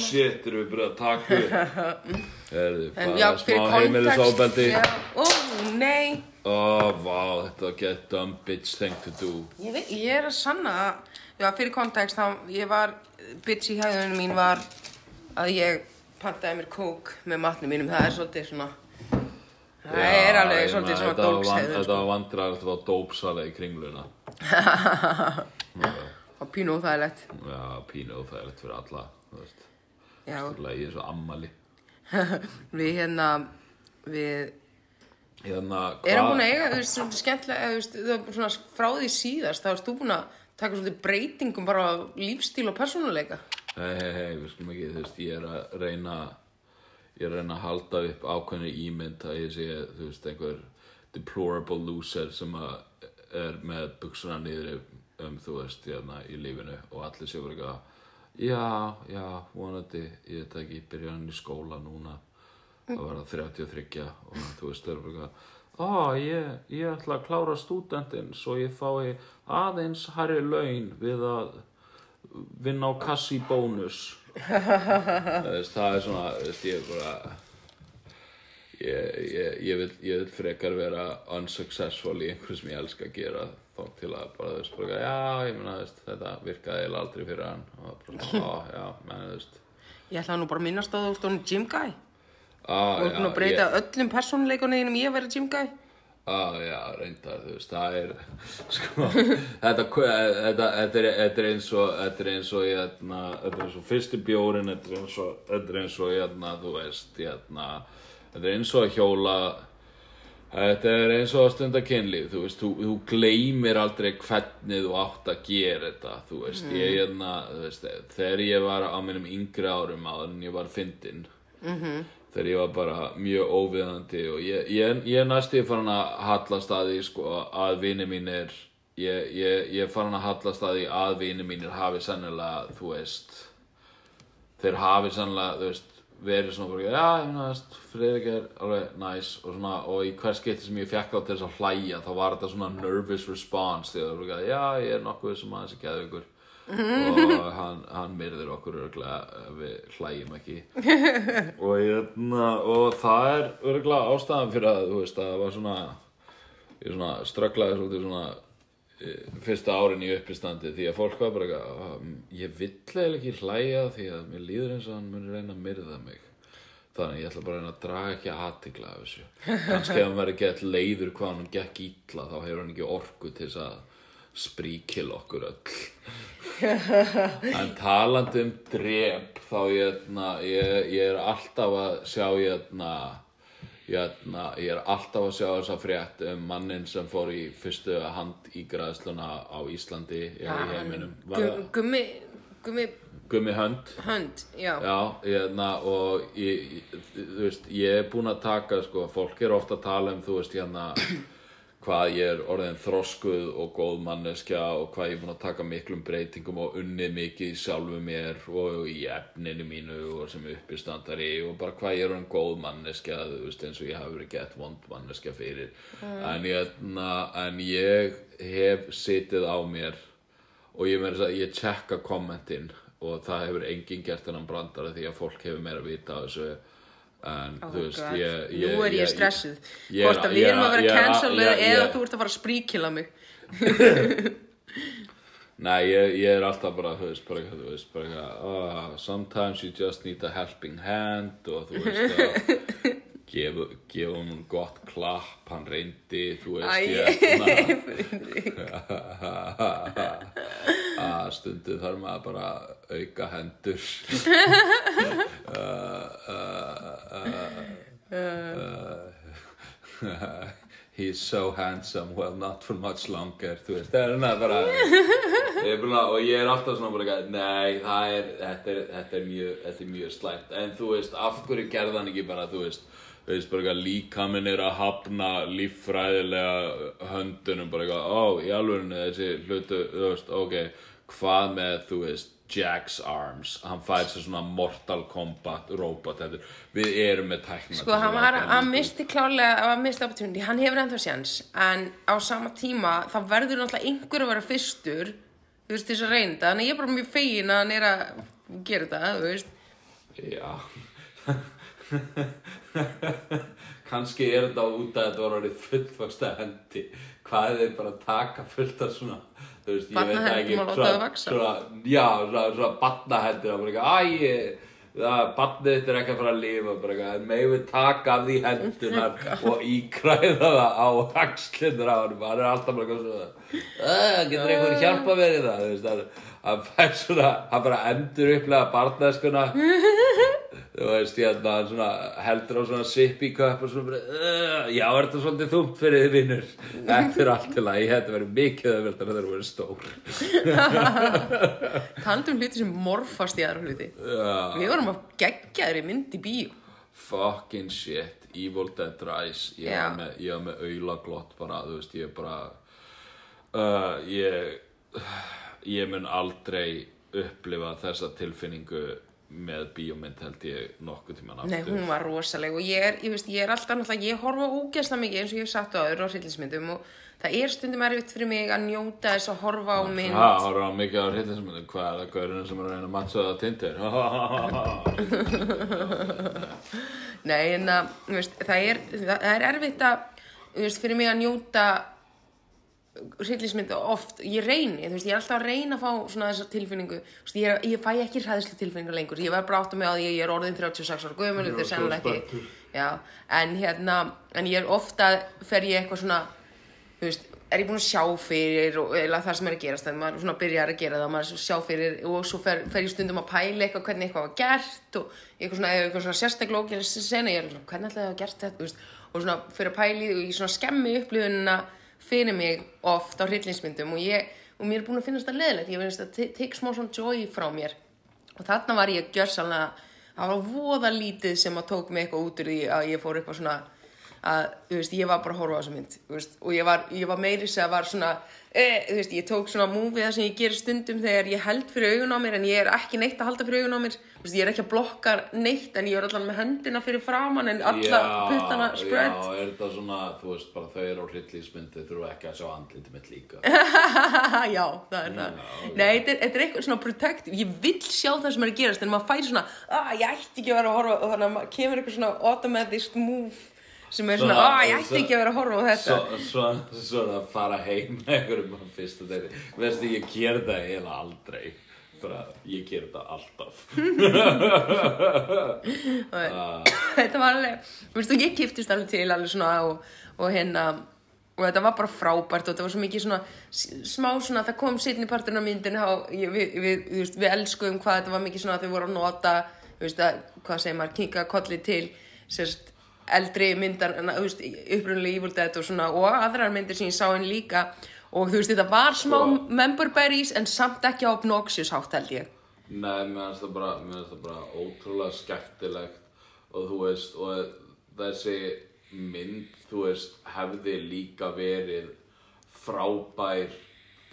shit, erum við bara að taka upp. Herðu, En bara smá Já, ó, nei. Ó, vá, þetta var get dumb bitch thing to do. Ég, veit, ég er að sanna að, já, fyrir kontekst, þá, ég var, bitch í hæðunum mín var að ég pantaði mér kók með matnum mínum, það er svolítið svona, það Já, er alveg svolítið svona þetta var van- dólkshæðun, Þetta sko, var dópsala í kringluna. Og pínu óþægilegt, Já, pínu það er fyrir alla Þú veist, já, stúrlega ég er svo ammali við hérna, við Hérna, erum búin að eiga, þú veist, svolítið skemmtilega, þú veist, þú veist, svona frá því síðast, þá erst þú búin að taka svolítið breytingum bara á lífstíl og persónuleika. Hei, hei, hei, við skulum ekki, þú veist, ég er að reyna ég er að reyna að halda upp ákveðni ímynd að ég sé, þú veist, einhver deplorable loser sem að er með buksuna niður um, þú veist, hérna, í lífinu og allir sé bara eitthvað já, já, vonandi, ég veit ekki byrja hann í skóla núna. Að vera 33 og þú veist, þau eru bara Ó, ég, ég ætla að klára stúdentinn svo ég fái aðeins hærri laun við að vinna á kassi bónus. Það, það er svona veist, ég er bara ég, ég, ég, vil, ég frekar vera unsuccessful í einhverju sem ég elska að gera þá til að bara, þú veist, bara, já, ég meina, þú veist, þetta virkaði eiginlega aldrei fyrir hann og bara, á, já, menn, þú veist Ég ætla nú bara að minnast á þú stóðum Jim Guy. á, Þú ert nú að breyta öllum persónuleikunum þínum í að vera Jim Guy. Á, já, reyndar, þú veist, það er, sko, þetta, þetta, þetta, er, þetta er eins og, þetta er eins og, hérna, þetta er eins og fyrsti bjórin, þetta er eins og, þetta er eins og, hérna, þú veist, hérna, þetta er eins og að hjóla, þetta er eins og að stunda kynlíf, þú veist, þú, þú gleymir aldrei hvernig þú átt að gera þetta, þú veist, ég, hérna, þú veist, þegar ég var á mínum yngri árum áður en ég var fyndinn, þegar ég var bara mjög óviðandi og ég, ég, ég er næstu farin að hallast að því sko að vini mínir ég, ég, ég er farin að hallast að því að vini mínir hafi sennilega þú veist þeir hafi sennilega þú veist verið svona bara, já, ég þú veist, Friðrik er alveg næs og svona, og í hver skipti sem ég fekk á til þess að hlæja, þá var þetta svona nervous response, þegar það var bara, já, ég er nokkuð sem aðeins að geða ykkur og hann, hann myrðir okkur örglega ef við hlæjum ekki. Og, hérna, og það er örglega ástæðan fyrir að þú veist að það var svona ég svona strögglaði svolítið svona eh, fyrsta árin í uppistandi því að fólk var bara eitthvað, "Ah, ég vill eiginlega ekki hlæja því að mér líður eins og hann muni reyna að myrða mig. Þannig að ég ætla bara að reyna að draga ekki aðtikla af þessu. Kannski ef hann verið gett leiður hvað hann gekk ítla þá hefur hann ekki orku til þess að spríkil okkur öll. En talandi um drep þá hérna, ég, ég er alltaf að sjá hérna, hérna, ég er alltaf að sjá þessa frétt um mannin sem fór í fyrstu hand í græðsluna á Íslandi eða í heiminum. Gummi, gummi Gummi Hönd? hönd, já. Já, hérna, og ég, veist, ég er búinn að taka, sko, fólk er ofta að tala um, þú veist, hérna, hvað ég er orðin þroskuð og góð manneskja og hvað ég er búinn að taka miklum breytingum og unnið mikið í sjálfu mér og í efninu mínu og sem uppistandari og bara hvað ég er orðin góð manneskja, veist, eins og ég hafi verið gett vond manneskja fyrir. En, hérna, en ég hef sitið á mér og ég meira að ég tjekka kommentin og það hefur enginn gert hennan brandara því að fólk hefur meira að vita af þessu en Oh þú veist ég, ég, Nú er ég stressuð. ég er- Hvort að við erum að vera canceluð ég- eða þú ert að fara að spríkila mig. Nei, ég, ég er alltaf bara, þú veist, bara eitthvað, þú veist, bara eitthvað, oh, sometimes you just need a helping hand og þú veist að gefa, hún gott klapp, hann reyndi, þú veist, ég, að stundu þarf maður bara auka hendur. He's so handsome, well not for much longer Þú veist, það er hérna bara ég búin að, og ég er alltaf svona bara Nei, það er, þetta er, þetta er mjög, mjög slæmt En þú veist, af hverju gerði hann ekki bara, þú veist veist, bara eitthvað, líkaminn er að hafna líffræðilega höndunum Bara eitthvað, ó, í alvörinu þessi hlutu, þú veist, ok Hvað með, þú veist, Jack's Arms? Hann fær sér svona Mortal Kombat robot þetta, Við erum með tækna Sko, hann var að misti klálega, að misti opportunity, hann hefur ennþá sjans, en á sama tíma, þá verður náttúrulega einhver að vera fyrstur, þú veist, þess að reynda, þannig ég er bara mjög fegin að hann er að gera þetta, þú veist. Já Kanski er þetta út að þetta var orðið fullfaksta hendi. Hvað er þeir bara að taka fullt af svona Þú veist, ég veit það ekki og láta svona- það vaxa. svona, Já, svona, svona barnahendur og bara ekki, æ, það, barnið þetta er ekki að fara að lifa bara ekki, en megum við taka af því hendunar og íkræða það á haxlindur á hann hann er alltaf bara eitthvað svona "Æ, getur einhver hjálpa í það? Þú veist, hann, hann fær svona hann bara endur upplega barnæskuna. Þú veist, hérna, hann svona heldur á svona sippi köp og svona bara, "Ugh, já, er þetta svolítið þúmt fyrir þið vinnur þetta er allt til að ég þetta verið mikið að verða þegar þú verið stór. Talandi um hluti sem morfast í aðra hluti. Við vorum að gegja þér í mynd í bíó. Fucking shit Evil Dead Rise. Ég var með, með aulaglott bara, þú veist, ég bara uh, ég ég mun aldrei upplifa þessa tilfinningu með bíómynd held ég nokkuð tíman aftur Nei, hún var rosaleg og ég er, ég veist, ég er alltaf náttúrulega, ég horfa ógeðslega mikið eins og ég hef sagt á öðru á hryllismyndum og það er stundum erfitt fyrir mig að njóta þess að horfa á mynd. Það horfður á mikið á hryllinsmyndum, hvað er það gaurinn sem er að reyna að mattsa það tindir? Nei, en að, þú veist, það er, það er erfitt að, þú veist, fyrir mig að njóta hryllismyndu oft, ég reyni, þú veist, ég er alltaf að reyna að fá svona þessa tilfinningu, þú veist, ég, er, ég fæ ekki hræðslu tilfinningu lengur, ég var bara átt að mig á því að ég er orðin 36 ára gömul, þetta er sennilega ekki, já, en hérna, en ég er ofta, fer ég eitthvað svona, þú veist, er ég búin að sjá fyrir og eða það sem er að gerast, þannig maður svona byrjar að gera það, maður sjá fyrir og svo fer, fer ég stundum að pæla eitthvað hvernig eitthvað var gert og eitthvað svona, eitthvað svona sérstaklega ógjörlega að fyrir að mig oft á hryllinsmyndum og ég, og mér er búin að finnast það leðilegt, ég finnst að tek smá svona joy frá mér. Og þarna var ég gjörsanlega, það var voða lítið sem að tók mig eitthvað út úr því að ég fór eitthvað svona að, þú veist, ég var bara að horfa á þessa mynd, þú veist, og ég var, ég var meiri sem að var svona, e, þú veist, ég tók svona múfið það sem ég gerir stundum þegar ég held fyrir augun á mér en ég er ekki neitt að halda fyrir augun á mér, þú veist, ég er ekki að blokka neitt en ég er allan með hendina fyrir framann en alla puttana spread. Já, er þetta svona, þú veist, bara þau eru á hryllinsmyndi þurfa ekki að sjá andliti mitt líka já, það er það. Nei, þetta er, eitthvað svona protective. Ég vil sjá það sem er að gerast en maður fær svona, að ég ætti ekki að vera að horfa og þannig að kemur eitthvað svona automatic move sem er svona, Svona, að ég ætti ekki að vera að horfa á þetta. Svo, svo, svona að fara heim með einhverjum á fyrsta þeirri Veistu, ég ger það eiginlega aldrei. Bara, ég ger það alltaf. Þetta var alveg, þú veist, og ég kiftist alveg til alveg svona og, og hérna og þetta var bara frábært og þetta var svo mikið svona smá svona, það kom setni parturinn á myndin við, við, við, við elskuðum hvað þetta var mikið svona að þau voru að nota hvað segir maður, kinka kolli til sérst, eldri myndar upprunnilega Evil Dead og svona og aðrar myndir sem ég sá henni líka. Og þú veist, þetta var smá Sko- member berries en samt ekki á obnoxious hátt held ég. Nei, mér finnst það það bara ótrúlega skemmtilegt. Og þú veist, og þessi mynd, þú veist, hefði líka verið frábær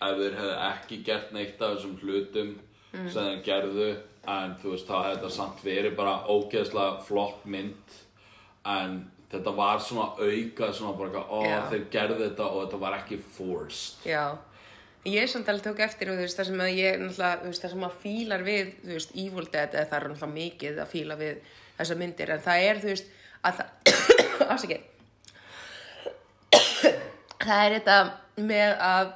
ef þeir hefði ekki gert neitt af þessum hlutum sem þeir gerðu. En þú veist, þá hefði þetta samt verið bara ógeðslega flott mynd en þetta var svona auka svona bara, eitthvað, ó, Já. þeir gerðu þetta og þetta var ekki forced. Já, ég samt alveg tók eftir og þú veist það sem að ég náttúrulega, þú veist það sem að fílar við, þú veist, Evil Dead eða það er náttúrulega mikið að fíla við þessar myndir en það er, þú veist, að það, afsakið, það er þetta með að,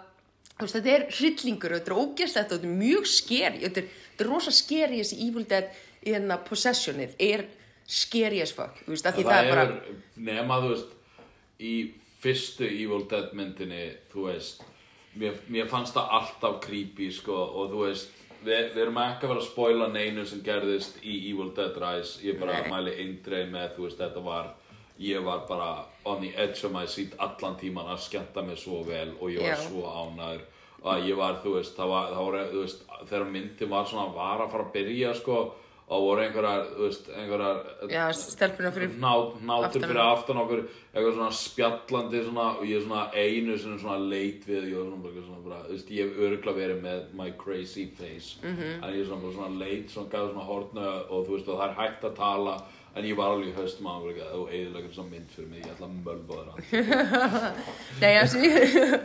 þú veist, þetta er hryllingur og þetta er ógeðslegt og þetta er mjög skeri, þetta er, er rosa skeri þessi Evil Dead í hérna possessionið, er scary as fuck, veist, að því það, er bara, nema þú veist í fyrstu Evil Dead myndinni þú veist mér, mér fannst það alltaf creepy sko og þú veist við, við erum ekki að vera að spoila neinu sem gerðist í Evil Dead Rise ég bara Nei. mæli eindreið með þú veist þetta var ég var bara on the edge of my seat allan tíman að skemmta mig svo vel og ég var Já. svo ánæður að ég var, þú veist, það var, það var þú veist, þegar myndin var svona var að fara að byrja sko og voru einhverjar, þú veist, einhverjar já, stelpuna fyrir, ná, nátur fyrir aftan okkur eitthvað svona spjallandi svona, og ég er svona einu er svona leit við ég er svona bara, svona bara þú veist, ég hef örgla verið með my crazy face Mhm. -hmm. en ég er svona svona leit svona gaf svona hortna og þú veist og það er hægt að tala en ég var alveg í hann var og eðilegur þess að mynd fyrir mig, ég ætla að mölva þér hann Nei, það sem, ég-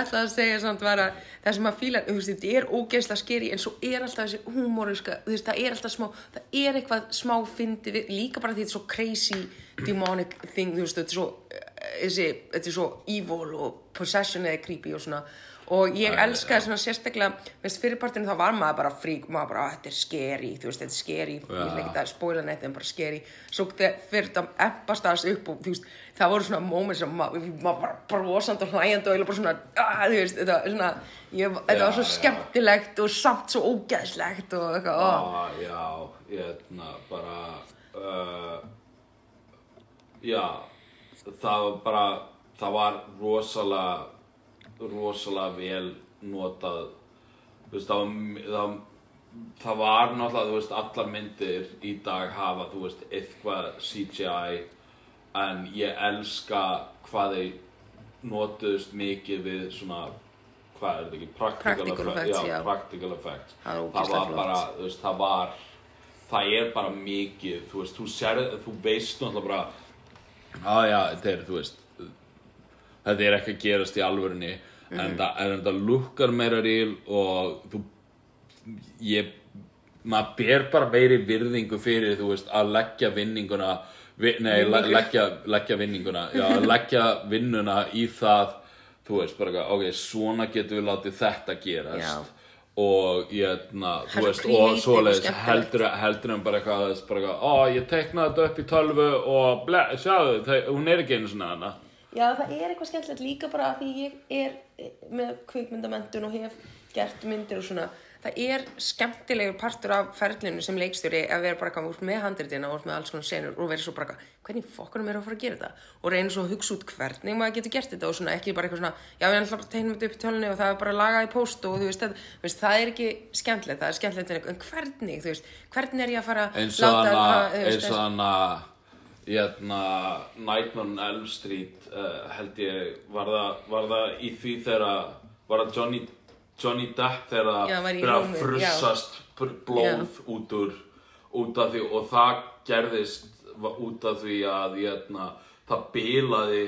ætlaði að segja samt var að það sem að fíla, þú veist, þetta er ógeðslega skeri en svo er alltaf þessi húmóriska, þú veist, það er alltaf smá, það er eitthvað smá fyndi við, líka bara því þetta er svo crazy demonic thing, þú veist, þetta er svo, eh, þessi, þetta er svo evil og possession eða creepy og svona og ég elskaði svona sérstaklega, veist, fyrirpartinu þá var maður bara frík, maður bara, "Ah, þetta er scary, þú veist, þetta er scary, ég vil ekki að spoila neitt en bara scary, svo fyrir þetta eppast aðeins upp og þú veist, það voru svona moment sem maður, maður bara brosand og hlæjandi og eiginlega bara svona, að, þú veist, þetta var svona, ég, þetta var svo já. skemmtilegt og samt svo ógeðslegt og eitthvað, ah, já, ég ætna bara uh, já það var bara það var rosalega rosalega vel notað. Veist, það var, það, það var náttúrulega, veist, allar myndir í dag hafa, veist, eitthvað CGI en ég elska hvað þeir notuðust mikið við svona hvað er þetta ekki, practical, Practical effect- effects, já, já. practical effects. Það það var bara, það var það er bara mikið, þú veist, þú sér þú veist náttúrulega bara Já, já, þetta er, þú veist Þetta er ekki að gerast í alvörunni en, það, en þetta lukkar meira ríl og þú ég maður ber bara meiri virðingu fyrir, þú veist, að leggja vinninguna vi, nei, le, leggja, leggja vinninguna já, að leggja vinnuna í það þú veist, bara, ok, svona getum við látið þetta gerast Já. og ég, na, þú Það veist, og svoleiðis heldur, en bara eitthvað, þú veist, bara eitthvað, ó, ég teknaði þetta upp í tölvu og ble, sjáðu, það, hún er ekki einu svona hana. Já, það er eitthvað skemmtilegt líka bara að því ég er eh, með kvikmyndamendun og hef gert myndir og svona. Það er skemmtilegur partur af ferlinu sem leikstjóri að vera bara út með handritina og með alls konar senur og vera svo bara hvernig fokkunum er að fara að gera þetta? Og reyna svo að hugsa út hvernig maður getur gert þetta og svona ekki bara eitthvað svona, já, við ætlum bara að tegnum þetta upp í tölunni og það er bara lagað í post og þú veist, veist, það er ekki skemmtilegt, það er skemmtilegt en hvernig, þú veist, hvernig er ég að fara að eins Nightmare on Elm Street, uh, held ég, var það, var það í því þegar, var það Johnny, Johnny Depp þegar Já, það var í byrja að frussast blóð út úr, út af því, og það gerðist út af því að, hérna, það bilaði,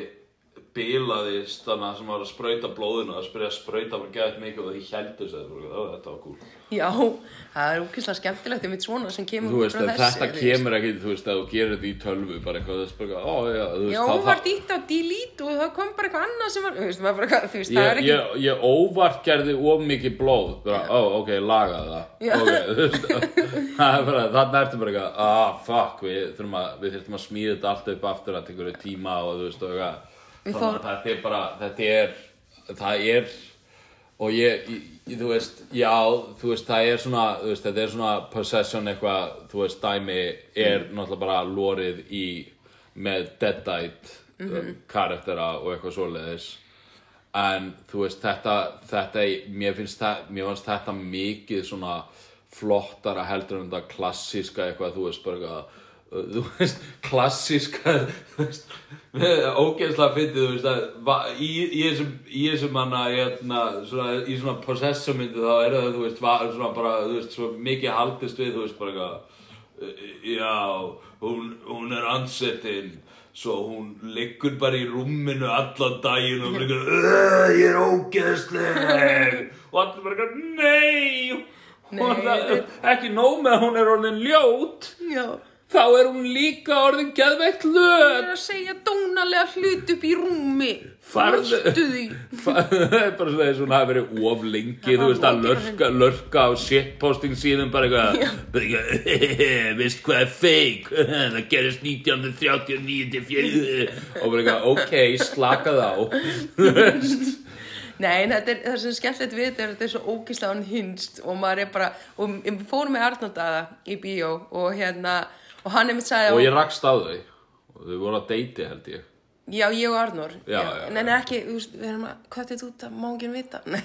bilaðist þannig sem var að sprauta blóðinu það spyrja að sprauta bara gæðið mikið og því heldur sér þetta var cool. Já, það er úkvæmlega skemmtilegt um eitt svona sem kemur þú út veist frá að þessu, þetta kemur ekki þú veist að þú gerir þetta í tölvu bara eitthvað þess bara ó já þú veist Já, þá- hún var dýtt á delete og það kom bara eitthvað annað sem var, þú veist, maður bara, eitthvað, þú veist, það er ekki, ég, ég óvart gerði of mikið blóð bara, ó, ok, laga það. Já. ok, þú veist það er bara, þarna ertu bara þetta þannig að þetta er bara, þetta er það er og ég, ég, þú veist, já þú veist, það er svona, veist, þetta er svona possession eitthvað, þú veist, dæmi er náttúrulega bara lorið í með deadite mm karaktera og eitthvað svoleiðis. En þú veist, þetta, þetta mér finnst það, mér finnst þetta mikið svona flottara heldur en þetta klassíska eitthvað, þú veist, bara eitthvað þú veist, klassíska þú veist, ógeðslega fyndið, þú veist, að í, í þessum, í þessum manna, hérna, svona, í svona possessor myndi þá er það, þú veist, svona bara, þú veist, svo mikið haldist við, þú veist, bara eitthvað uh, já, hún, hún er ansettin svo hún liggur bara í rúminu allan daginn og liggur "Ugh, ég er ógeðsleg. Og allir bara nei. Nei. það, ekki nóg með að hún er orðin ljót. Já, þá er hún líka orðin geðveikt það löt. er að segja dónalega hlut upp í rúmi, Farðu- fórstu því, það er bara svona þess að hún hafi verið of lengi þú veist að lörka, lörka á shitposting síðan bara eitthvað. Bara eitthvað, veist hvað er fake? Það gerist 1939 til fjö og bara eitthvað, ok, slakað á. Nei, er, það sem er skemmtilegt við þetta er að þetta er svo ógislega hann hinst og maður er bara, og fórum með Arnaldaða í bíó og hérna, og hann er mitt sagði og ég rakst á þau. Og þau voru að deiti held ég. Já, ég og Arnór. Já, já, Nei, nei, ekki, þú veist, við erum að, hvað þetta út að má ekki vita? Nei,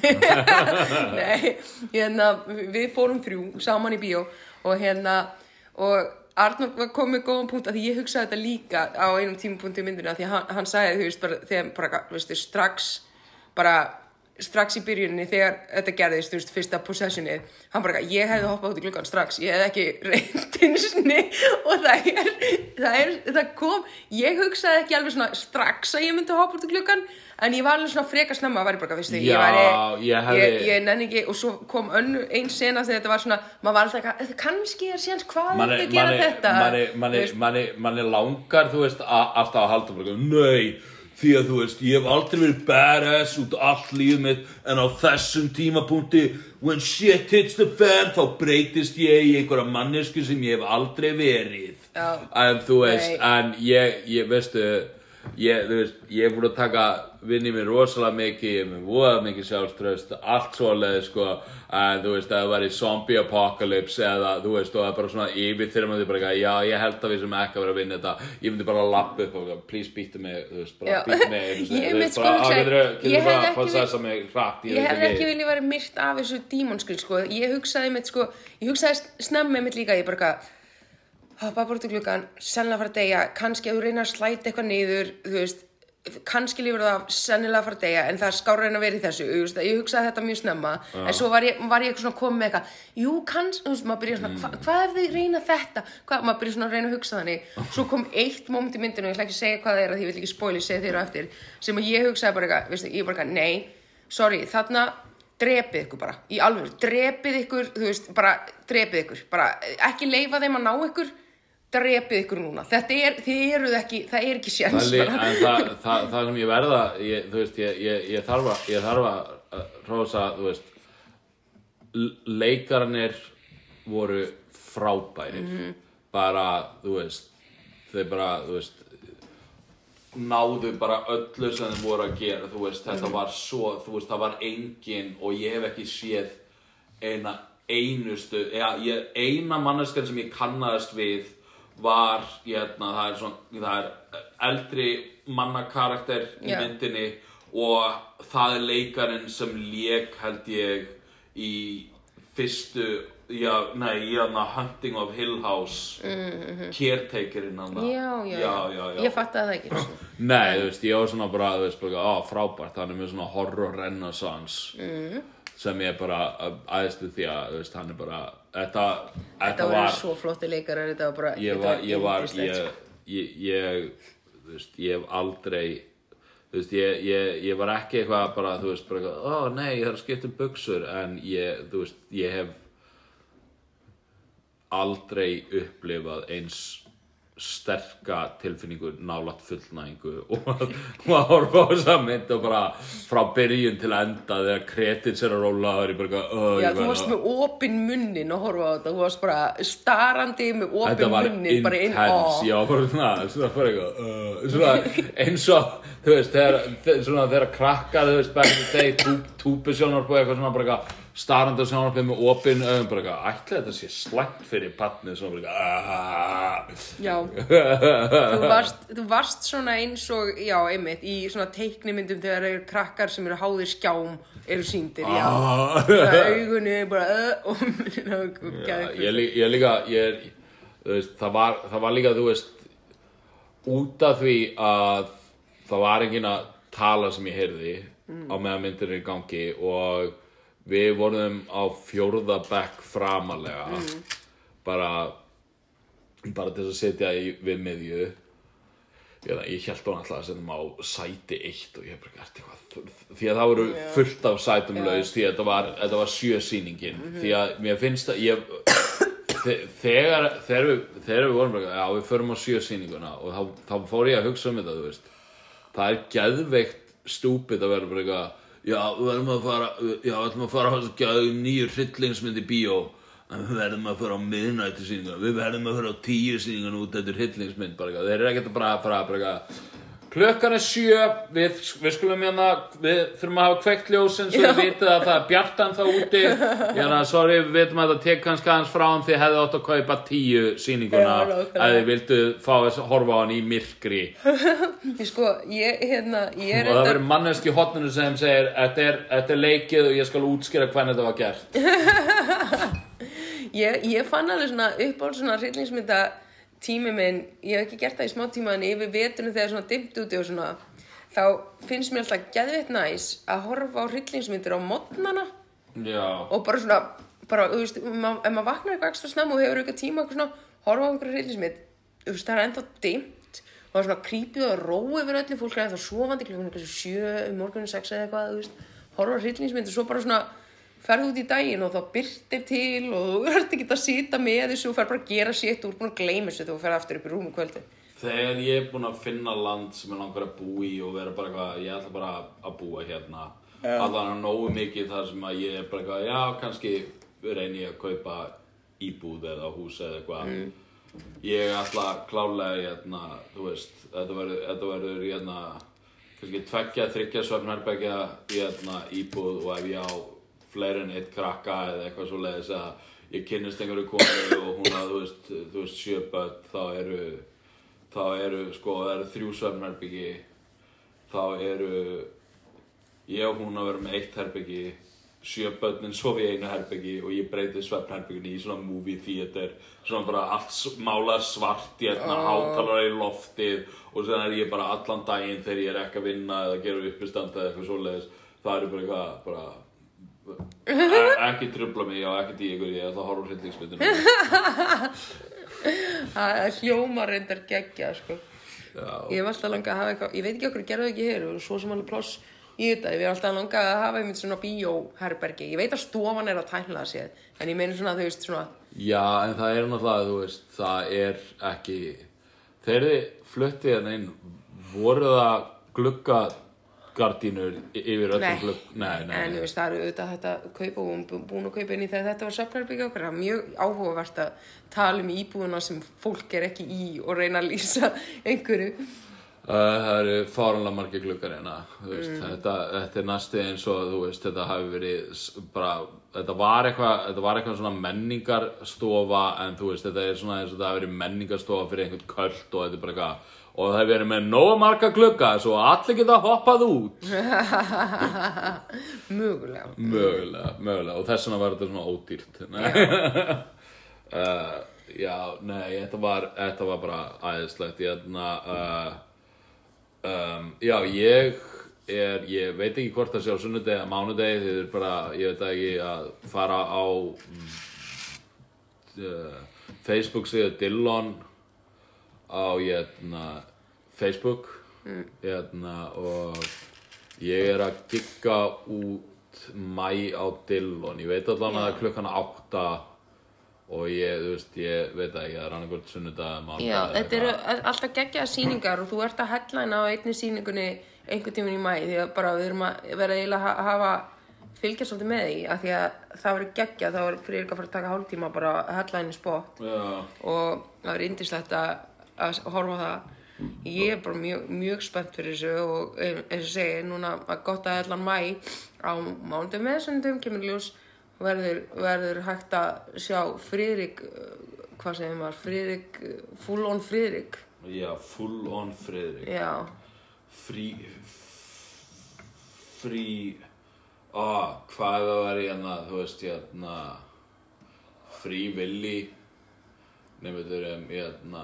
nei, hérna, við fórum þrjú saman í bíó og hérna, og Arnór var komið góðan punkt að því ég hugsaði þetta líka á einum tímapunkti í myndinu að því að hann, hann sagði, þú veist, bara, þegar bara, þú veist, strax bara strax í byrjuninni þegar þetta gerðist, þú veist, fyrsta possessioni hann bara, ég hefði hoppað út í gluggan strax ég hefði ekki reynd einsinni og það er, það er það kom, ég hugsaði ekki alveg svona strax að ég myndi hoppa út í gluggan en ég var alveg svona freka snemma að væri bara, veistu, ég væri ég ég, ég nenni ekki, og svo kom önnu einn sena þegar þetta var svona, maður var alltaf eitthvað, kannski er síðan hvað er þetta að gera þetta? manni, manni, manni, manni langar þú veist alltaf að halda nei, því að þú veist ég hef aldrei verið badass út allt líf mitt en á þessum tímapunkti when shit hits the fan þá breytist ég í einhverja mannesku sem ég hef aldrei verið Já. en þú veist, Nei. en ég, ég veistu ég, veist, ég er búin að taka vinni mér rosalega mikið, ég er með voða mikið sjálfströst, allt svoleið sko, en þú veist, að það var í zombie apocalypse eða þú veist, og það er bara svona yfir þegar maður bara, eitthvað, já, ég held að við sem ekki að vera að vinna þetta, ég myndi bara að lappa upp og please býttu mig, þú veist, bara býttu mig Ég þú veist, bara, hugsa- á, getur ég bara ekki possessa mig hratt, ég veit hefði ekki viljað verið myrt af þessu dímonskrill sko. ég hugsaði mitt sko ég hugsaði snemmi mitt líka ég bara eitthvað, hoppa bara út í gluggan sennilega fara að deyja, kannski að þú reyna að slæta eitthvað niður, þú veist kannski lífur það sennilega að fara að deyja en það er skárið en að vera í þessu. Veist, ég hugsaði þetta mjög snemma en svo var ég, var ég eitthvað svona komið með eitthvað jú, kannski, þú veist, maður byrja svona hva, hvað ef þið reyna þetta, hvað, maður byrja svona að reyna að hugsa þannig. Svo kom eitt moment í myndinu, ég ætla ekki að segja hvað það er að því ég vil ekki spóli, segja þér á eftir sem ég hugsaði bara eitthvað, veistu, ég bara eitthvað, nei sorry, þarna drepið ykkur bara, í alveg, drepið ykkur þú veist, bara drepið ykkur bara ekki leifa þeim að ná ykkur drepið ykkur núna, þetta er þið eruð ekki, það er ekki Það, sjans en það, það, það sem ég verða ég, þú veist, ég, ég, ég þarf að ég þarf að hrósa, þú veist l- leikararnir voru frábærir. Bara, þú veist þeir bara, þú veist náðu bara öllu sem þeir voru að gera. Þú veist, þetta var svo, þú veist, það var engin og ég hef ekki séð eina einustu ég, eina manneskar sem ég kannaðist við var, hérna, það er svona það er eldri mannakarakter í Já. myndinni og það er leikarinn sem lék held ég í fyrstu já, nei, í hana Hunting of Hill House mm, caretakerinn hana já, já, já, já, já. ég fatt að það ekki. Nei, þú veist, ég var svona bara, þú veist, bara, á, frábært, hann er með svona horror renaissance mm. sem ég bara aðeistu því að, þú veist, hann er bara, þetta, þetta, þetta voru var, svo flotti leikarar þetta var bara ég var, ég var, ég, sko. ég, ég, þú veist, ég hef aldrei, þú veist, ég, ég, ég var ekki eitthvað bara, þú veist, bara eitthvað, ó, nei, ég þarf að skipta um buksur, en ég, þú veist, ég hef aldrei upplifað eins sterka tilfinningu nálat fullnægingu og að horfa á þessa mynd og bara frá byrjun til enda þegar kretins er að róla og er bara eitthvað, "Ö, Já, þú varst að-" með opinn munnin og horfa á þetta, þú varst bara starandi með Þetta opinn var munnin bara inn, intense, já, bara svona, svona, bara eitthvað, svona, eins og, þú veist, þegar, þegar krakkar, þú veist, back in the day, tú, túpu sjónvarp og eitthvað svona, bara eitthvað, starandi á sjónvarpið með opin auðum, bara eitthvað, ætli þetta sé slæmt fyrir patnið, svona, bara eitthvað, já, þú varst, þú varst svona eins og, já, einmitt, í svona teiknimyndum þegar eru krakkar sem eru háðir skjám, eru síndir, já, Ah. bara augunni, bara, uh, og gæði ég, ég líka, ég er, veist, það var, það var líka, þú veist, út af því að það var enginn að tala sem ég heyrði á meðan myndir er í gangi og við vorum á fjórða bekk framalega bara, bara til að setja í, við miðju. Ég, ég held hún alltaf að setja á sæti eitt og ég bara gert eitthvað því að það voru fullt af sætum laus því að þetta var, þetta var sjö sýningin. Því að mér finnst að ég þe- þegar, þegar, við, þegar við vorum bara, já við förum á sjö sýninguna og þá, þá fór ég að hugsa um þetta það er geðveikt stúpid að vera bara eitthvað já, við verðum að fara já, við ætlum að fara þessu geðu nýju hryllingsmynd í bíó. Við verðum að fara á miðnættu sýninguna við verðum að fara á tíu sýninguna út eftir hryllingsmynd þeir eru ekkert að bara að fara bara klukkan er sjö við, við skulum hérna við þurfum að hafa kveikt ljósin svo við vitið að það er bjartan þá úti. Hérna, sorry, við vitum að það tek kannski aðeins frá hann því hefði átt að kaupa tíu sýninguna Já, að þið vildu fá þess að horfa á hann í myrkri. Ég sko, ég, hérna, ég er og það verður manneski hotninu sem segir þetta er, er leikið og ég skal útskýra hvernig þetta var gert. Ég, ég fann alveg svona upp á svona hryllingsmynda tími minn, ég hef ekki gert það í smá tíma en yfir veturinn þegar svona dimmt úti og svona þá finnst mér alltaf geðveitt næs að horfa á hryllingsmyndir á modnana og bara svona, bara, þú veist, ma- ef maður vaknar eitthvað ekstra snemma og hefur eitthvað tíma eitthvað svona, horfa á einhverju hryllingsmynd, þú veist, það er ennþá dimmt og það er svona creepy og ró yfir öllu, fólk er ennþá sofandi klukkan eitthvað sjö, um morgunin sex eða eitthvað, þú veist, horfa á hryllingsmynd og svo bara svona ferð út í daginn og þá byrtir til og þú ert ekki að sita með þessu og fer bara að gera sétt og þú ert búin að gleyma þessu þegar þú fer aftur upp í rúmu kvöldi. þegar ég er búinn að finna land sem ég langar að búa í og vera bara eitthvað, ég ætla bara að búa hérna. Allan að nógu mikið þar sem að ég er bara eitthvað, já, kannski reyni ég að kaupa íbúð eða hús eða eitthvað. Ég ætla klálega hérna, þú veist, þetta verður, þetta verður hérna, kannski tveggja, þryggja svefnherbergja hérna, íbúð og ef ég á fleiri en eitt krakka eða eitthvað svo leiðis að ég kynnist einhverju konu og hún að, þú veist, þú veist, sjö börn, þá eru þá eru, sko, það eru þrjú svefnherbyggi þá eru ég og hún að vera með eitt herbyggi sjö börnin sofi í einu herbyggi og ég breyti svefnherbygginu í svona movie theater svona bara allt málað svart í hérna, oh. hátalara í loftið og svo er ég bara allan daginn þegar ég er ekki að vinna eða gera uppistand eða eitthvað svoleiðis það eru bara eitthvað bara ekki trubla mig og ekki í ykkur ég ætla að horfa á hryllingsmyndina. Það er hljóma reyndar geggja, sko. Ég hef alltaf langað að hafa eitthvað, ég veit ekki okkur gerðu ekki hér og svo sem alveg pláss í þetta, ég hef alltaf langað að hafa einmitt svona bíóherbergi, ég veit að stofan er að tækla það séð, en ég meina svona þau veist svona, Já, en það er náttúrulega, þú veist, það er ekki, þegar þið fluttið hérna inn, voru það gluggagardínur yfir öllum nei, en þú veist það eru auðvitað þetta að kaupa og hún er búin að kaupa inn í þegar þetta var söfnherbergi okkar, það er mjög áhugavert að tala um íbúðuna sem fólk er ekki í og reyna að lýsa einhverju. Uh, það eru fáranlega margir gluggar hérna, Mm. þetta, þetta er næstu eins og, veist, þetta hafi verið bara, þetta var eitthvað, eitthvað svona menningarstofa, en þú veist, þetta er svona eins og þetta hafi verið menningarstofa fyrir einhvern köld og þetta er bara eitthvað, og það hefur verið með nóga marga glugga, svo allir geta hoppað út. Mögulega. Mögulega, mögulega, og þess vegna var þetta svona ódýrt. Uh, já, nei, þetta var, þetta var bara æðislegt, ég hérna, uh, um, já, ég er, ég veit ekki hvort það sé á sunnudegi eða mánudegi, þið er bara, ég veit ekki, að fara á uh, Facebook síðu Dillon á, hérna, Facebook, hérna, og ég er að gigga út mæ á Dillon, ég veit allan að það er klukkan átta og ég, þú veist, ég veit ekki, það er annarkvort sunnudag, mánudag Já, þetta eru alltaf geggjaða sýningar og þú ert að headline á einni sýningunni einhvern tíminn í mæ því að bara við erum að vera eiginlega að hafa fylgja svolítið með því að því að það verður geggja þá er fyrir að fara að taka hálftíma bara headline spot. Já, og það verður indislegt að, að horfa á það. Ég er bara mjög, mjög spennt fyrir þessu og eh, eins og segi, núna að gott að allan mæ á mánudag með sundum kemur ljós verður, verður hægt að sjá Friðrik eh, hvað segir maður, Friðrik eh, full on Friðrik. Já, full on Friðrik. Já, Frí Frí Á, hvað það var hérna, þú veist, hérna Frí Willi Nefnir um, hérna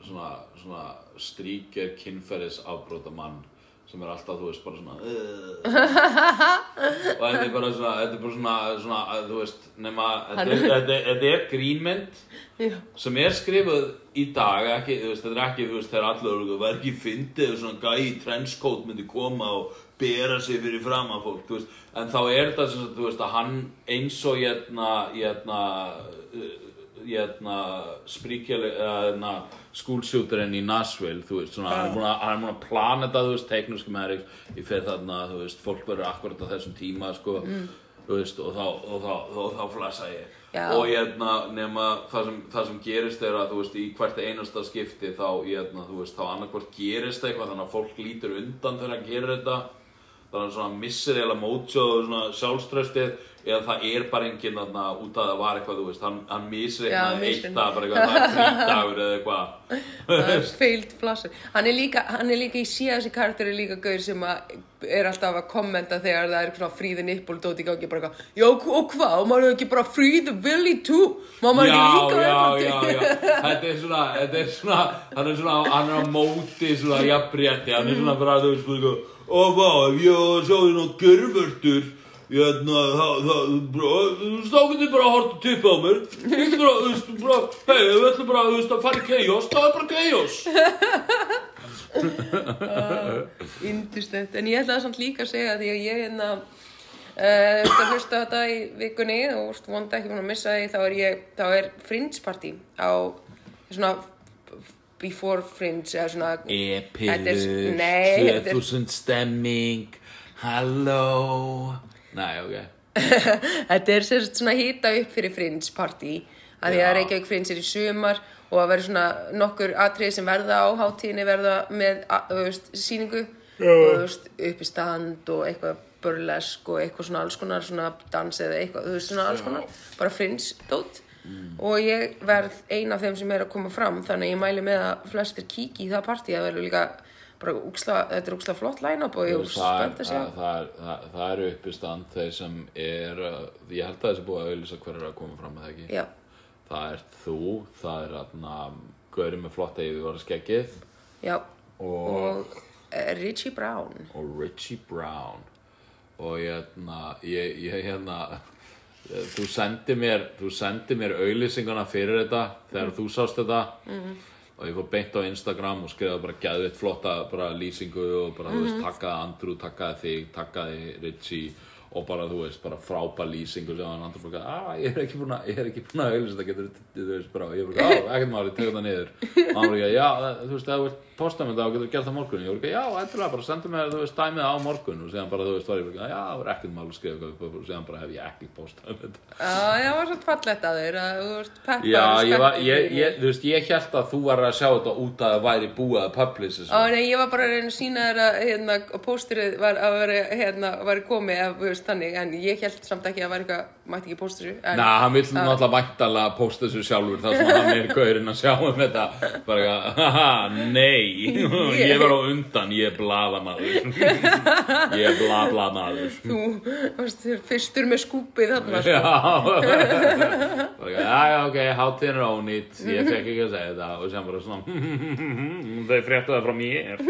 Svona, svona stríker kynferðis afbróta mann sem er alltaf, þú veist, bara svona og þetta er bara svona þetta er bara svona, svona þú veist nema, þetta, er- er- er grínmynd sem er skrifuð í dag ekki, þú veist, þetta er ekki, þú veist, þegar allir eru það er ekki fyndið svona gæi trenchcoat myndi koma og bera sig fyrir fram að fólk, þú veist, en þá er þetta sem sagt, þú veist, að hann eins og hérna, hérna uh, hérna spríkjali, hérna skúlsjúturinn í Nashville, þú veist, svona, hann er búin að, plana þetta, þú veist, teiknuskum er ég fer þarna, þú veist, fólk verður akkurat á þessum tíma, sko, þú veist, og þá, og þá, og þá, þá flassa ég. Já. og hérna nema það sem, það sem gerist er að þú veist í hvert einasta skipti þá hérna þú veist þá annarkvort gerist eitthvað þannig að fólk lítur undan þegar hann gerir þetta þannig að svona missir eiginlega mótsjóð og svona sjálfströstið eða það er bara enginn þarna út að það var eitthvað, þú veist, hann, hann missir eitthvað eitt dag, bara eitthvað, það er frídagur eða eitthvað. Það er failed flasher. Hann er líka, hann er líka í síða þessi karakter er líka gaur sem að er alltaf að kommenta þegar það er svona free the nipple dót í gangi bara eitthvað, já og hvað, og maður er ekki bara willy too, má maður Já, ekki líka vera já, já, þú veist, ó, vá, ef ég var að sjá þér ná görvörtur, hérna, það, það, bara, stákandi bara að horta tippa á mér, ég bara, þú veist, bara, hei, við ætlum bara, þú veist, að fara í chaos, það er bara chaos. Indislegt, en ég ætlaði samt líka að segja því að ég hérna uh, að hlusta þetta í vikunni og veist, vonandi ekki búin að missa því þá er ég, þá er Fringe party á svona before Fringe eða svona Þetta er- nei, þetta er- 2000 stemming, halló, næ, ok. Þetta er sérst svona hýta upp fyrir Fringe party að því að Reykjavík Fringe er í sumar og að vera svona nokkur atriði sem verða á hátíðinni verða með veist, sýningu og veist, uppi stand og eitthvað burlesk og eitthvað svona alls konar svona dans eða eitthvað, þú veist svona alls konar bara Fringe dót og ég verð ein af þeim sem er að koma fram þannig að ég mæli með að flestir kíki í það partí. Það verður líka bara úksla, þetta er úksla flott line-up og ég er spennt að sjá. það, það, það, það eru uppistand þeir sem er uh, ég held að þessi búið að auðlýsa hver er að koma fram með það ekki? Já, það er þú, það er aðna Gauri með flotta yfirvara skeggið já. Og, og eh, Richie Brown. Og Richie Brown. Og hérna ég, ég hérna þú sendi mér þú sendi mér auðlýsinguna fyrir þetta þegar þú sást þetta. Mm. og ég fór beint á Instagram og skrifaði bara gæðvitt flotta bara lýsingu og bara þú veist takkaði Andrew, takkaði þig, takkaði Richie og bara þú veist bara frábær lýsingu sem hann Andrew bara að ég er ekki búin að ég er ekki búin að auðlýsa þetta getur þú veist bara og ég bara á ekkert máli, tegum það niður. Og hann bara já það- þú veist ef þú vilt posta mér þetta og getur gert það morgun. Ég bara já endilega bara sendu mér þú veist dæmið á morgun. Og síðan bara þú veist var ég bara já það var ekkert máli að skrifa eitthvað og síðan bara hef ég ekki postað þetta. Já, það að að Já, og ég, var, veist, þannig, en ég held samt ekki að það var eitthvað, mætti ekki póstur en, Næ, hann vill náttúrulega væntalega posta þessu sjálfur þar sem hann er gaurinn að sjá um þetta. Bara eitthvað, haha, nei. Ég var á undan, ég er bladamaður ég er bla bla maður Þú varst fyrstur með skúpið þarna, sko. Já. Bara, Já, já, ok, hátíðin er ónýtt. Ég fekk ekki að segja þetta og sem bara svona þau það frá mér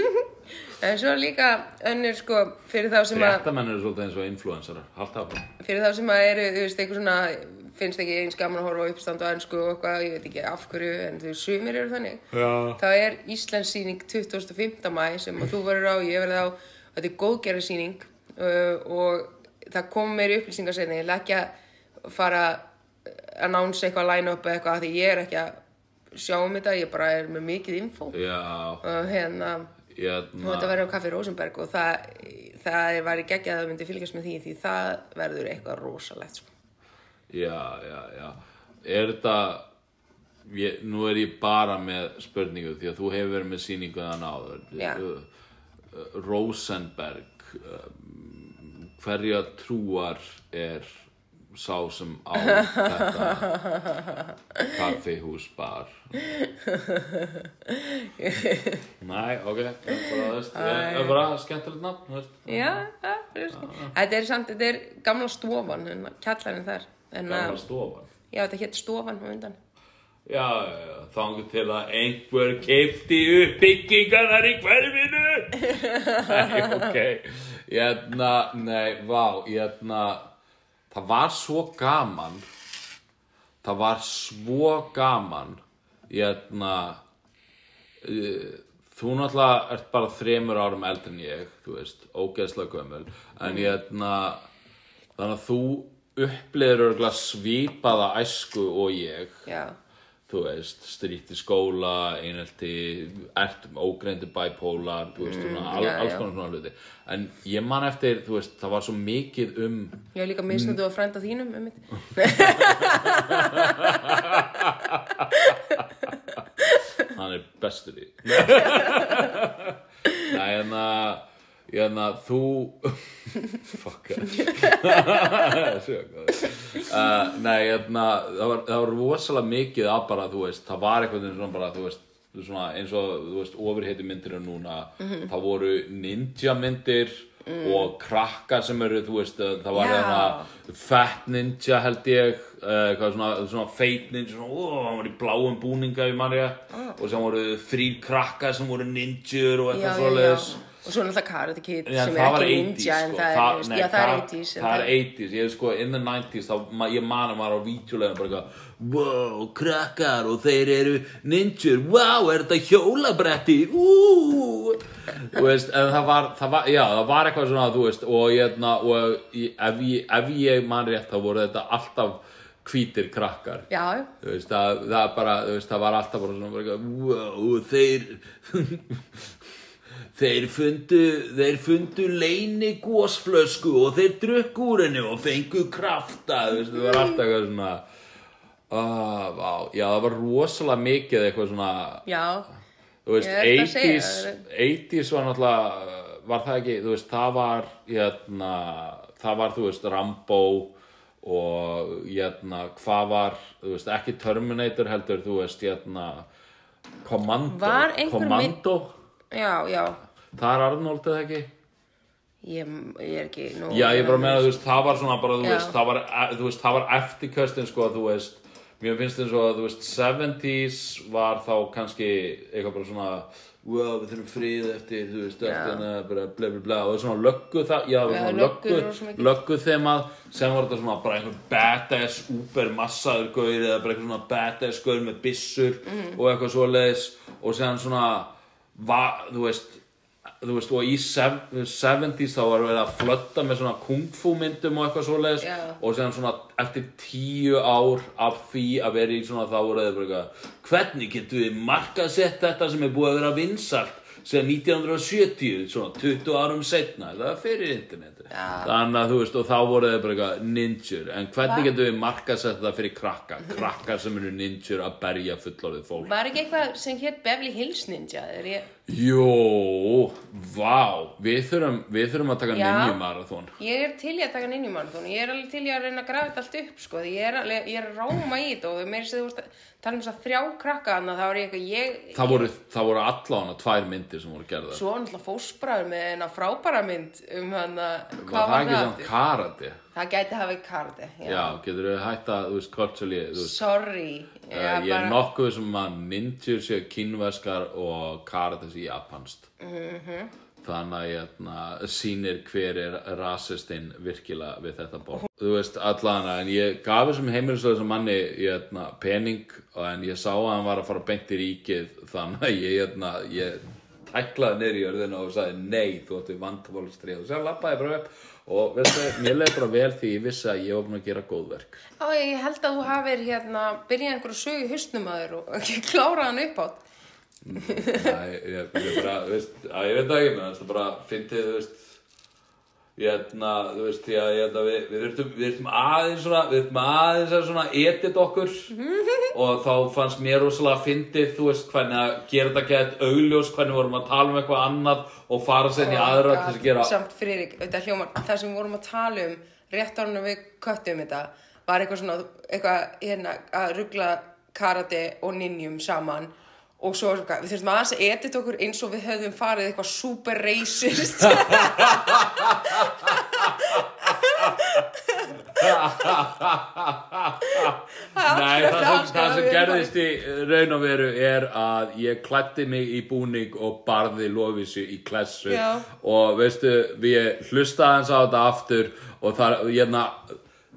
En svo líka önnur, sko, fyrir þá sem að, Fréttamenn eru svolítið eins og influensarar Haldt áfram. Fyrir þá sem að eru, þú veist, eitthvað svona, finnst ekki eins gaman að horfa á uppstand og ennsku og eitthvað, ég veit ekki af hverju, en þú sumir eru þannig. Já. Það er Íslandssýning 25. mæ sem að þú verður á, ég verður á, þetta er góðgerðarsýning uh, og það kom meiri upplýsingar senni, ég ætla ekki að fara að nánsa eitthvað line-up eða eitthvað af því ég er ekki að sjá um þetta, ég bara er með mikið info. Já, og hérna, og hérna þetta verður á Kaffi Rosenberg og það, það væri geggjað að það myndi fylgjast með því því það verður eitthvað rosalegt sko. Já, já, já. Er þetta ég, Nú er ég bara með spurningu því að þú hefur verið með sýningu þann áður. Uh, Rosenberg um, hverja trúar er sá sem á þetta kaffihúsbar Næ, ok ég er bara skemmtilegt nafn. Já, ja, þetta er samt, þetta er gamla stofan, kjallarinn þar en Gamla að, stofan já, þetta hétt stofan á undan Já, já, þangur til að einhver keipti upp byggingarnar í hverfinu. Nei, ok. Hérna, nei, vá, hérna, það var svo gaman, það var svo gaman, hérna, uh, þú náttúrulega ert bara þremur árum eldri en ég, þú veist, ógeðslega gömul, en hérna, þannig að þú upplýður svipaða æsku og ég. Já, þú veist, stríti skóla, einhelti, ert ógreindu bipolar, þú veist, mm, al, já, alls konar svona hluti. En ég man eftir, þú veist, það var svo mikið um, ég hef líka misnöndu að frænda þínum um mitt hann er bestur í. Nei, en að, Hérna, þú Fuck uh, Nei, hérna það var, var rosalega mikið að bara, þú veist það var eitthvað svona bara, þú veist svona, eins og, þú veist, ofurheiti myndir er núna, það voru ninja myndir og krakkar sem eru, þú veist, það var Já. hérna fat ninja held ég uh, svona, svona feit ninja svona, ó, hann var í bláum búninga í manja og sem voru þrýr krakkar sem voru ninjur og eitthvað svoleiðis. Og svo náttúrulega Karate Kid Já, sem er ekki 80s ninja en sko. það er, nei, já það er 80s en það er 80s, ég er sko in the 90s þá, ég man að maður á vítjulegum bara eitthvað wow, krakkar og þeir eru ninjur, wow, er þetta hjólabretti? Úúúú þú veist, en það var, það var já, það var eitthvað svona, þú veist og, hérna, og ég, ef, ég, ef ég man rétt þá voru þetta alltaf hvítir krakkar. Veist, það, það bara, veist, það var alltaf bara svona, bara, eitthvað, wow, þeir þeir fundu þeir fundu leini gósflösku og þeir drukku úr henni og fengu krafta, þú veist, það var alltaf eitthvað svona ah, vá, já, það var rosalega mikið eitthvað svona, já. þú veist, Ég er að segja 80s það. 80s var náttúrulega var það ekki, þú veist, það var hérna, það var, þú veist, Rambo og hérna, hvað var, þú veist, ekki Terminator heldur, þú veist, hérna Commando, Commando? já, já það er Arnold eða ekki? Ég, ég er ekki nú Já, ég bara meina, þú veist, það var svona bara, þú veist, það var, e- þú veist, það var eftirköstin, sko, þú veist, mér finnst eins og, þú veist, 70s var þá kannski eitthvað bara svona, wow, við þurfum frið eftir, þú veist, eftir hana, bara bla bla bla, og svona löggu það, já, það Já, svona löggu, löggu þemað, sem var þetta svona bara einhver badass, úber massaður gaur, eða bara eitthvað svona badass gaur með byssur Mhm. og eitthvað svoleiðis, og séðan svona, va, þú veist, þú veist, og í sev- 70s þá var verið að flötta með svona kungfu myndum og eitthvað svoleiðis Já. og séðan svona eftir tíu ár af því að vera í svona þá voru þeir bara eitthvað hvernig getum við markasett þetta sem er búið að vera vinsalt síðan 1970, svona 20 árum setna, það er fyrir internetu Já. þannig að þú veist, og þá voru þeir bara eitthvað ninjur, en hvernig Hva? getum við markasett þetta fyrir krakka, krakkar sem eru ninjur að berja fullorðið fólk var ekki eitthvað sem hétt Beverly Hills Ninja er ég Jó, vá, við þurfum, við þurfum að taka Já. ninjumarathon. Ég er til í að taka í marathon ég er alveg til í að reyna að grafa þetta allt upp sko. ég er, alveg, ég er að ráma í þetta og sem þú veist að tala um þess að þrjá krakka að það var ég eitthvað ég, Það voru, það voru allavega tvær myndir sem voru gerðar. svo náttúrulega fósbræður með eina frábæra mynd um hann að var hvað það var ekki það? samt karate? Það gæti hafa í kardi já. Já, getur þú veist, culturally, þú veist, sorry uh, ég er nokkuð sem að ninjur séu kínveskar og karate séu japanst. Mhm. Þannig að hérna, sýnir hver er rasistinn virkilega við þetta borð. Þú veist, allana, en ég gaf þessum heimilislega manni hérna, pening en ég sá að hann var að fara beint í ríkið þannig að ég, hérna, ég tæklaði niður í örðina og sagði nei, þú ætti vandamálstrið og sér lappaði bara upp. Og veistu, mér leið bara vel því ég vissi að ég var búin að gera góðverk. Já, ég held að þú hafir hérna byrjað einhverju sögu í hausnum að þér og ekki klárað hann upp átt Nei, ég, ég bara, veist, að ég veit ekki, menn það bara fyndið, þú veist, ég hérna, þú veist, því að ég hérna, við, við þurftum, við þurftum aðeins svona, við þurftum aðeins að svona edit okkur. Og þá fannst mér rosalega fyndið, þú veist, hvernig að gera þetta gett augljós, hvernig vorum að tala um eitthvað annað og fara sér í aðra til þess að gera, Samt Friðrik, þetta hljómar, það sem vorum að tala um rétt árunum við köttum þetta var eitthvað svona, eitthvað hérna að ruggla karate og ninjum saman og svo við þurfum aðeins að edita okkur eins og við höfðum farið eitthvað super racist Nei, það sem, það sem gerðist í raun og veru er að ég klætti mig í búning og barði Lóvísu í klessu Já. og veistu, við hlustaði hans á þetta aftur og það, hérna,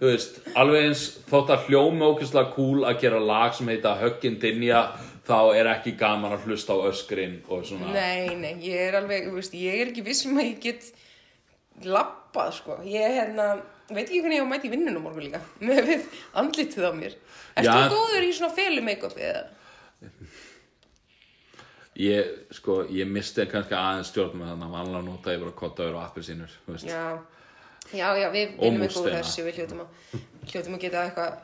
þú veist, alveg eins þótt að hljómi ókvæslega cool að gera lag sem heita Höggin Dinja þá er ekki gaman að hlusta á öskrin og svona Nei, nei, ég er alveg, þú veist, ég er ekki vissum að ég get lappað, sko. Ég, hérna, veit ekki hvernig ég á að mæta í vinnunum morgun líka, með við andlitið á mér. Já. þú góður í svona felu make-up eða? Ég, sko, ég misti kannski aðeins stjórn með þannig að vanlega nota ég bara kottaður og appelsínur, Já, já, já, við vinnum eitthvað úr þessu, við hljótum að, hljótum að geta eitthvað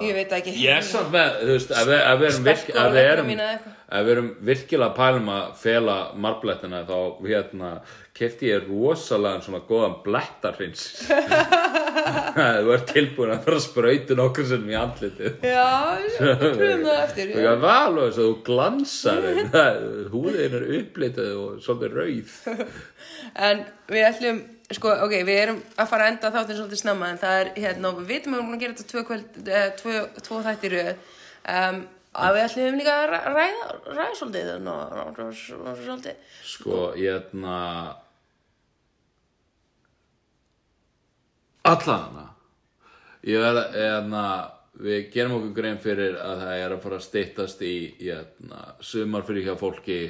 ég veit ekki Ég er samt með, þú veist, ef við, ef við erum, virk, ef við erum, ef við erum virkilega að pælum að fela marblettina þá, hérna, kefti ég rosalega svona góðan blettarhins. þú ert tilbúin að fara að sprauta nokkur sem í andlitið. já, við pröfum það eftir Þú veist, val og þess að þú glansar, húðin er upplitið og svolítið rauð. En við ætlum, sko, ok, við erum að fara að enda þáttinn svolítið snemma en það er, hérna, við vitum að við erum að gera þetta tvö, kvöld, eh, tvö, tvö þættir um, að við ætlum líka að ræ- ræða, ræða svolítið ná, ná, ná, svolítið. Sko, hérna Allana Ég verð, hérna Við gerum okkur grein fyrir að það er að fara að styttast í hérna, sumar fyrir hjá fólki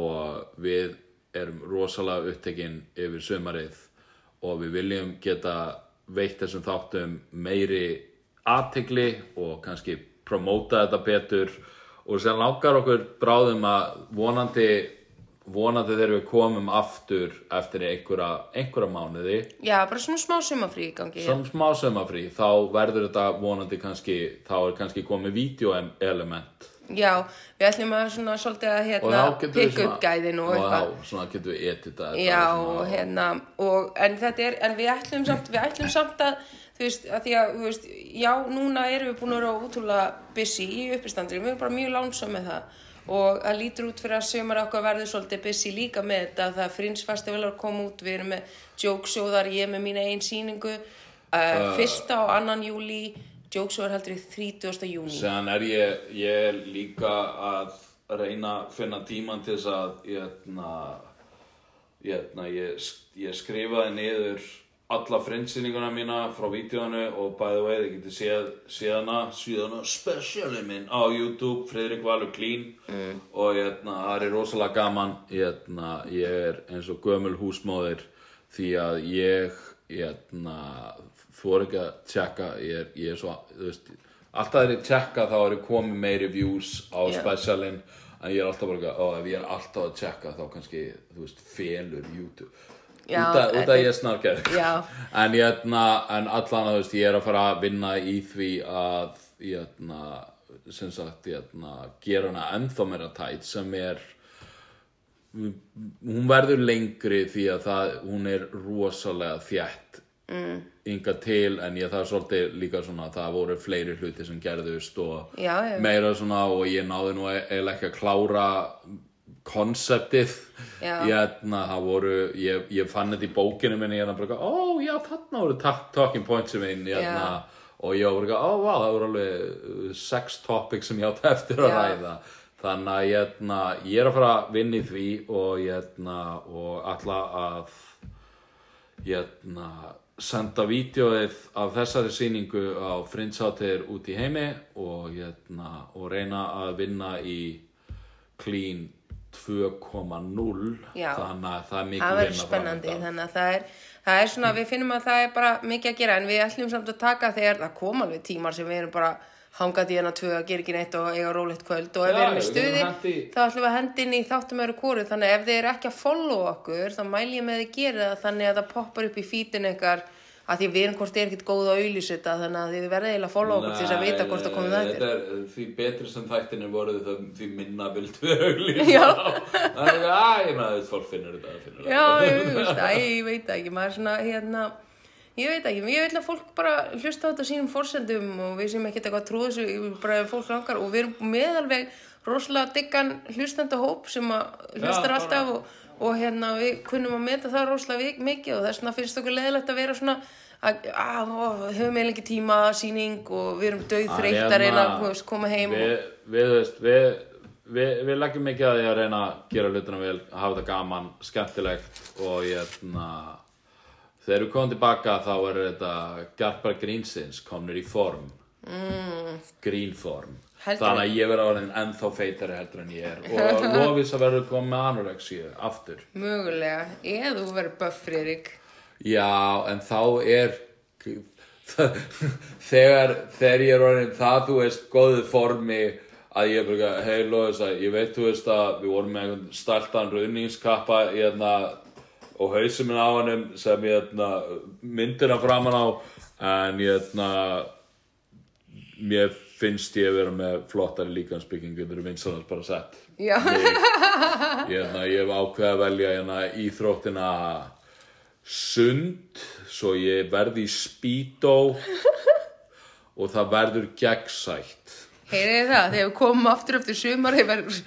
og við erum rosalega upptekinn yfir sumarið og við viljum geta veitt þessum þáttum meiri aðtegli og kannski promóta þetta betur. Og sem langar okkur bráðum að vonandi vonandi þegar við komum aftur eftir einhverja, einhverja mánuði. Já, bara svona smá sumafrí í gangi. Sem smá sömafrí þá verður þetta vonandi kannski þá er kannski komið vídeoelement Já, við ætlum að svona svolítið að hérna pikka upp gæðin og eitthvað. Þá svona getum við edita þetta Já, svona, og hérna, og, en þetta er, en við ætlum samt, við ætlum samt að, þú veist, að því að, þú veist, já, núna erum við búin að vera ótrúlega busy í uppistandri, við erum bara mjög lánsam með það. Og það lítur út fyrir að sömur okkar verður svolítið busy líka með þetta, það Fringe Festival að koma út, við erum með jóksjóðar, ég með mína einn sýningu, uh, fyrsta og annan júli, jóksjóðar heldur í 30. júni. Sen er ég, ég er líka að reyna að finna tíman til þess að hérna, hérna, ég, ég skrifaði niður alla frinsýninguna mína frá vídeoinu og by the way þið getið séð síðana, síðana specialin minn á YouTube, Fredrik Valur Klín mm. og hérna, það er rosalega gaman hérna, ég er eins og gömul húsmóðir því að ég þú er ekki að tjekka ég er, ég er svo, veist alltaf þegar ég tjekka þá er ég komið meiri views á Já. specialin en ég er alltaf bara ó, ef ég er alltaf að tjekka þá kannski, þú veist, felur YouTube Já, út af út af ég er snarkær Já. en hérna, en allan að veist ég er að fara að vinna í því að hérna, sem sagt hérna, gera hana ennþá meira tætt sem er hún verður lengri því að það, hún er rosalega þjætt mm. ynga til en ég það er svolítið líka svona að það voru fleiri hluti sem gerðust og Já, já. meira svona og ég náði nú eiginlega ekki að klára konseptið hérna, ég, ég fann þetta í bókinu minni hérna bara, ó já þarna voru talking points minn hérna, og ég var bara, ó vá það voru alveg uh, sex topics sem ég átti eftir að Já. ræða þannig að hérna, ég er að fara að vinna í því og, hérna, og alla að hérna, senda vídeoið af þessari sýningu á frindsátir út í heimi og, hérna, og reyna að vinna í clean 2.0 Já. þannig að það er mikið það verður spennandi þannig að það er, það er svona, við finnum að það er bara mikið að gera en við ætlum samt að taka þegar það kom alveg tímar sem við erum bara hangað í hana tvö að gera ekki neitt og eiga rólegt kvöld. Og ef Já, við erum í stuði í- þá ætlum við að hendi inn í þáttum öru kóru þannig að ef þið eru ekki að follow okkur þá mæl ég með þið gera það þannig að það poppar upp í fítin ykkar að því við erum hvort er ekkert góð að auðlýsa það þannig að þið verðið eiginlega að follow okkur til þess að vita hvort það komið það er því betri sem þættinni voru því minna vildu við er ekki, að ég veit það ekki, er hérna, ég veit ekki, ég vil að fólk bara hlusta á þetta sínum forsendum og við sem ekkert eitthvað trúið þessu, ég bara fólk langar og við erum með alveg rosalega diggan hlustanda hóp sem að hlustar bara- alltaf og, og hérna við kunnum að meta það rosalega mikið og þess vegna finnst okkur leðilegt að vera svona að, að ó, höfum eiginlega ekki tíma sýning og við erum döið þreytt að reyna hérna, veist, koma heim við, við, við, við, við leggjum mikið að því að reyna að gera hlutina vel, að hafa þetta gaman, skemmtilegt og ég, na, þegar við komum tilbaka þá er þetta garpar grínsins komnir í form, mm. grínform. Heldur Þannig að ég verði orðin ennþá feitari heldur en ég er og lofis að verður komið með anorexíu aftur. mögulega, eða þú verður buff, Friðrik. Já, en þá er þegar, þegar ég er orðin það þú veist góðu formi að ég er bara, hei Lóðis að ég veit þú veist að við vorum með einhvern startan runningskappa hérna, og hausum minn á hannum sem hérna, myndina framan á en hérna, mér finnst ég að vera með flottari líkansbyggingu þetta eru vinsanast bara sett. Já, ég, hérna, ég hef ákveðið að velja hérna, íþróttina sund svo ég verði í spító og það verður gegnsætt. Heyrið það, þegar við komum aftur eftir sumar, þeir verður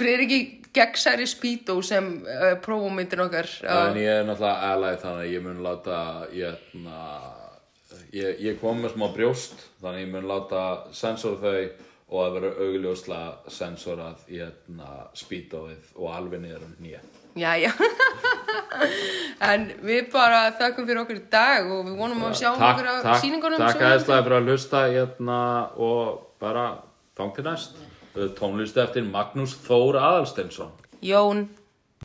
fyrir ekki gegnsæri spító sem uh, prófumyndin okkar. en ég er náttúrulega aðlæð þannig að ég mun láta ég, na, ég, ég kom með smá brjóst þannig að ég mun láta sensor þau og að vera augljóslega sensorað í hérna, spítóið og alveg niður um nýja Já, já. en við bara þakkum fyrir okkur í dag og við vonum að sjá okkur á síningunum. Takk aðeinslega fyrir að hlusta hérna, og bara þang til næst Tónlist eftir Magnús Þór Aðalsteinsson Jón.